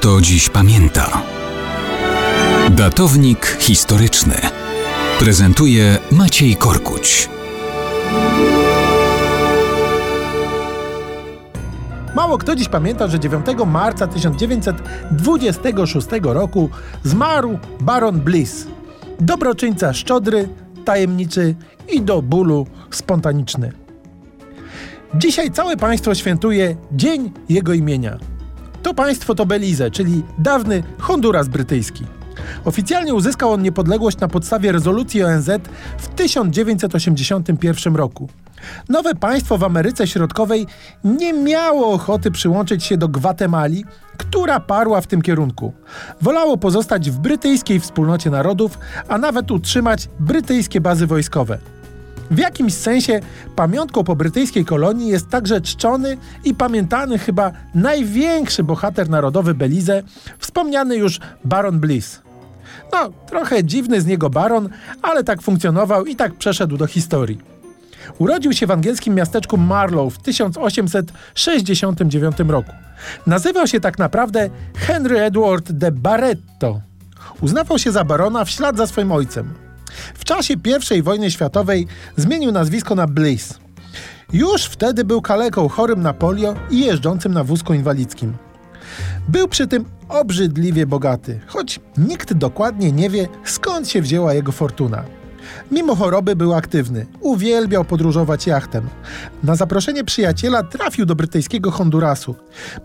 kto dziś pamięta. Datownik historyczny prezentuje Maciej Korkuć. Mało kto dziś pamięta, że 9 marca 1926 roku zmarł baron Bliss. Dobroczyńca szczodry, tajemniczy i do bólu spontaniczny. Dzisiaj całe państwo świętuje dzień jego imienia. To państwo to Belize, czyli dawny Honduras brytyjski. Oficjalnie uzyskał on niepodległość na podstawie rezolucji ONZ w 1981 roku. Nowe państwo w Ameryce Środkowej nie miało ochoty przyłączyć się do Gwatemali, która parła w tym kierunku. Wolało pozostać w brytyjskiej wspólnocie narodów, a nawet utrzymać brytyjskie bazy wojskowe. W jakimś sensie pamiątką po brytyjskiej kolonii jest także czczony i pamiętany chyba największy bohater narodowy Belize, wspomniany już Baron Bliss. No, trochę dziwny z niego baron, ale tak funkcjonował i tak przeszedł do historii. Urodził się w angielskim miasteczku Marlow w 1869 roku. Nazywał się tak naprawdę Henry Edward de Barretto. Uznawał się za barona w ślad za swoim ojcem. W czasie I wojny światowej zmienił nazwisko na Bliss. Już wtedy był kaleką chorym na polio i jeżdżącym na wózku inwalidzkim. Był przy tym obrzydliwie bogaty, choć nikt dokładnie nie wie, skąd się wzięła jego fortuna. Mimo choroby był aktywny, uwielbiał podróżować jachtem. Na zaproszenie przyjaciela trafił do brytyjskiego Hondurasu.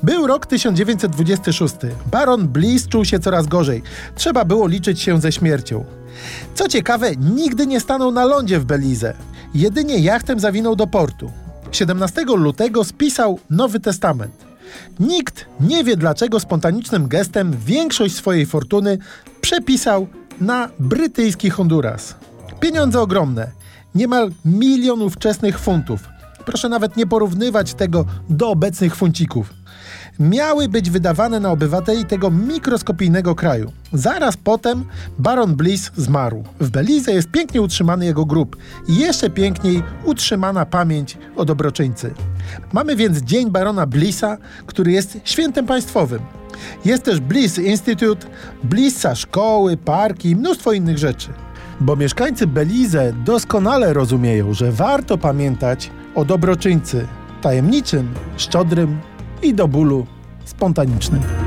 Był rok 1926. Baron Bliss czuł się coraz gorzej. Trzeba było liczyć się ze śmiercią. Co ciekawe, nigdy nie stanął na lądzie w Belize. Jedynie jachtem zawinął do portu. 17 lutego spisał Nowy Testament. Nikt nie wie dlaczego spontanicznym gestem większość swojej fortuny przepisał na brytyjski Honduras. Pieniądze ogromne, niemal milion ówczesnych funtów. Proszę nawet nie porównywać tego do obecnych funcików. Miały być wydawane na obywateli tego mikroskopijnego kraju. Zaraz potem baron Bliss zmarł. W Belize jest pięknie utrzymany jego grób i jeszcze piękniej utrzymana pamięć o dobroczyńcy. Mamy więc Dzień Barona Blissa, który jest świętem państwowym. Jest też Bliss Institute, Blissa szkoły, parki i mnóstwo innych rzeczy. Bo mieszkańcy Belize doskonale rozumieją, że warto pamiętać o dobroczyńcy tajemniczym, szczodrym i do bólu spontanicznym.